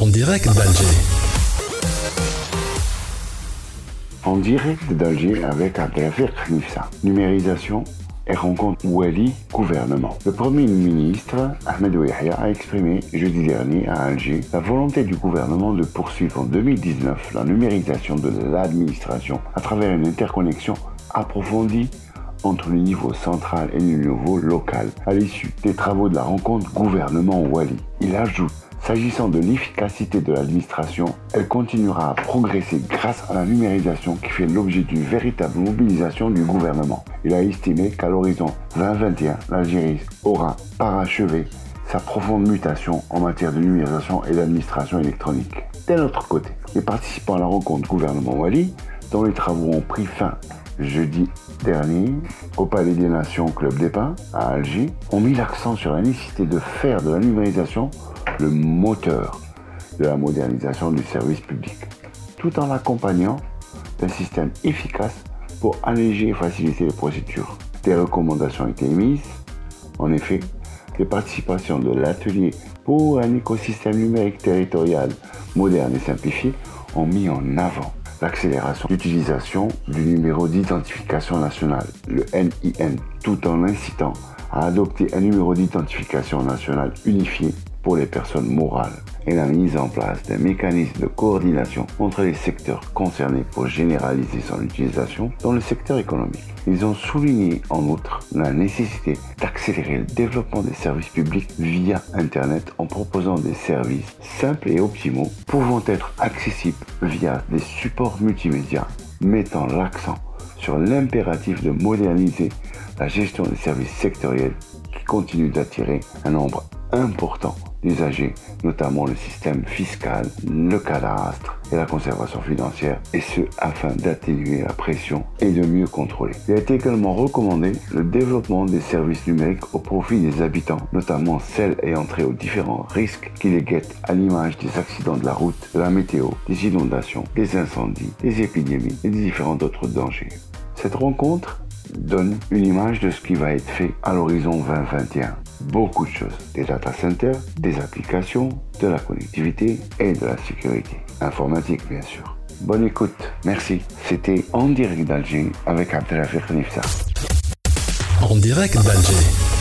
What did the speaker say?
En direct d'Alger. En direct d'Alger avec Abdelafir Khnifsa. Numérisation et rencontre Wali gouvernement. Le Premier ministre Ahmed Ouihia a exprimé jeudi dernier à Alger la volonté du gouvernement de poursuivre en 2019 la numérisation de l'administration à travers une interconnexion approfondie entre le niveau central et le niveau local à l'issue des travaux de la rencontre gouvernement-Wali. Il ajoute S'agissant de l'efficacité de l'administration, elle continuera à progresser grâce à la numérisation qui fait l'objet d'une véritable mobilisation du gouvernement. Il a estimé qu'à l'horizon 2021, l'Algérie aura parachevé sa profonde mutation en matière de numérisation et d'administration électronique. D'un autre côté, les participants à la rencontre gouvernement-Wali, dont les travaux ont pris fin jeudi dernier au Palais des Nations Club des Pins à Alger, ont mis l'accent sur la nécessité de faire de la numérisation le moteur de la modernisation du service public, tout en l'accompagnant d'un système efficace pour alléger et faciliter les procédures. Des recommandations ont été émises. En effet, les participations de l'atelier pour un écosystème numérique territorial moderne et simplifié ont mis en avant l'accélération d'utilisation du numéro d'identification national, le NIN, tout en incitant à adopter un numéro d'identification national unifié pour les personnes morales et la mise en place d'un mécanisme de coordination entre les secteurs concernés pour généraliser son utilisation dans le secteur économique. Ils ont souligné en outre la nécessité d'accélérer le développement des services publics via Internet en proposant des services simples et optimaux pouvant être accessibles via des supports multimédia mettant l'accent sur l'impératif de moderniser la gestion des services sectoriels qui continue d'attirer un nombre important d'usagers, notamment le système fiscal, le cadastre et la conservation financière, et ce afin d'atténuer la pression et de mieux contrôler. Il a été également recommandé le développement des services numériques au profit des habitants, notamment celles ayant trait aux différents risques qui les guettent à l'image des accidents de la route, de la météo, des inondations, des incendies, des épidémies et des différents autres dangers. Cette rencontre donne une image de ce qui va être fait à l'horizon 2021. Beaucoup de choses, des data centers, des applications, de la connectivité et de la sécurité. Informatique bien sûr. Bonne écoute, merci. C'était En direct d'Alger avec Abdelafir Nifsa. En direct d'Alger.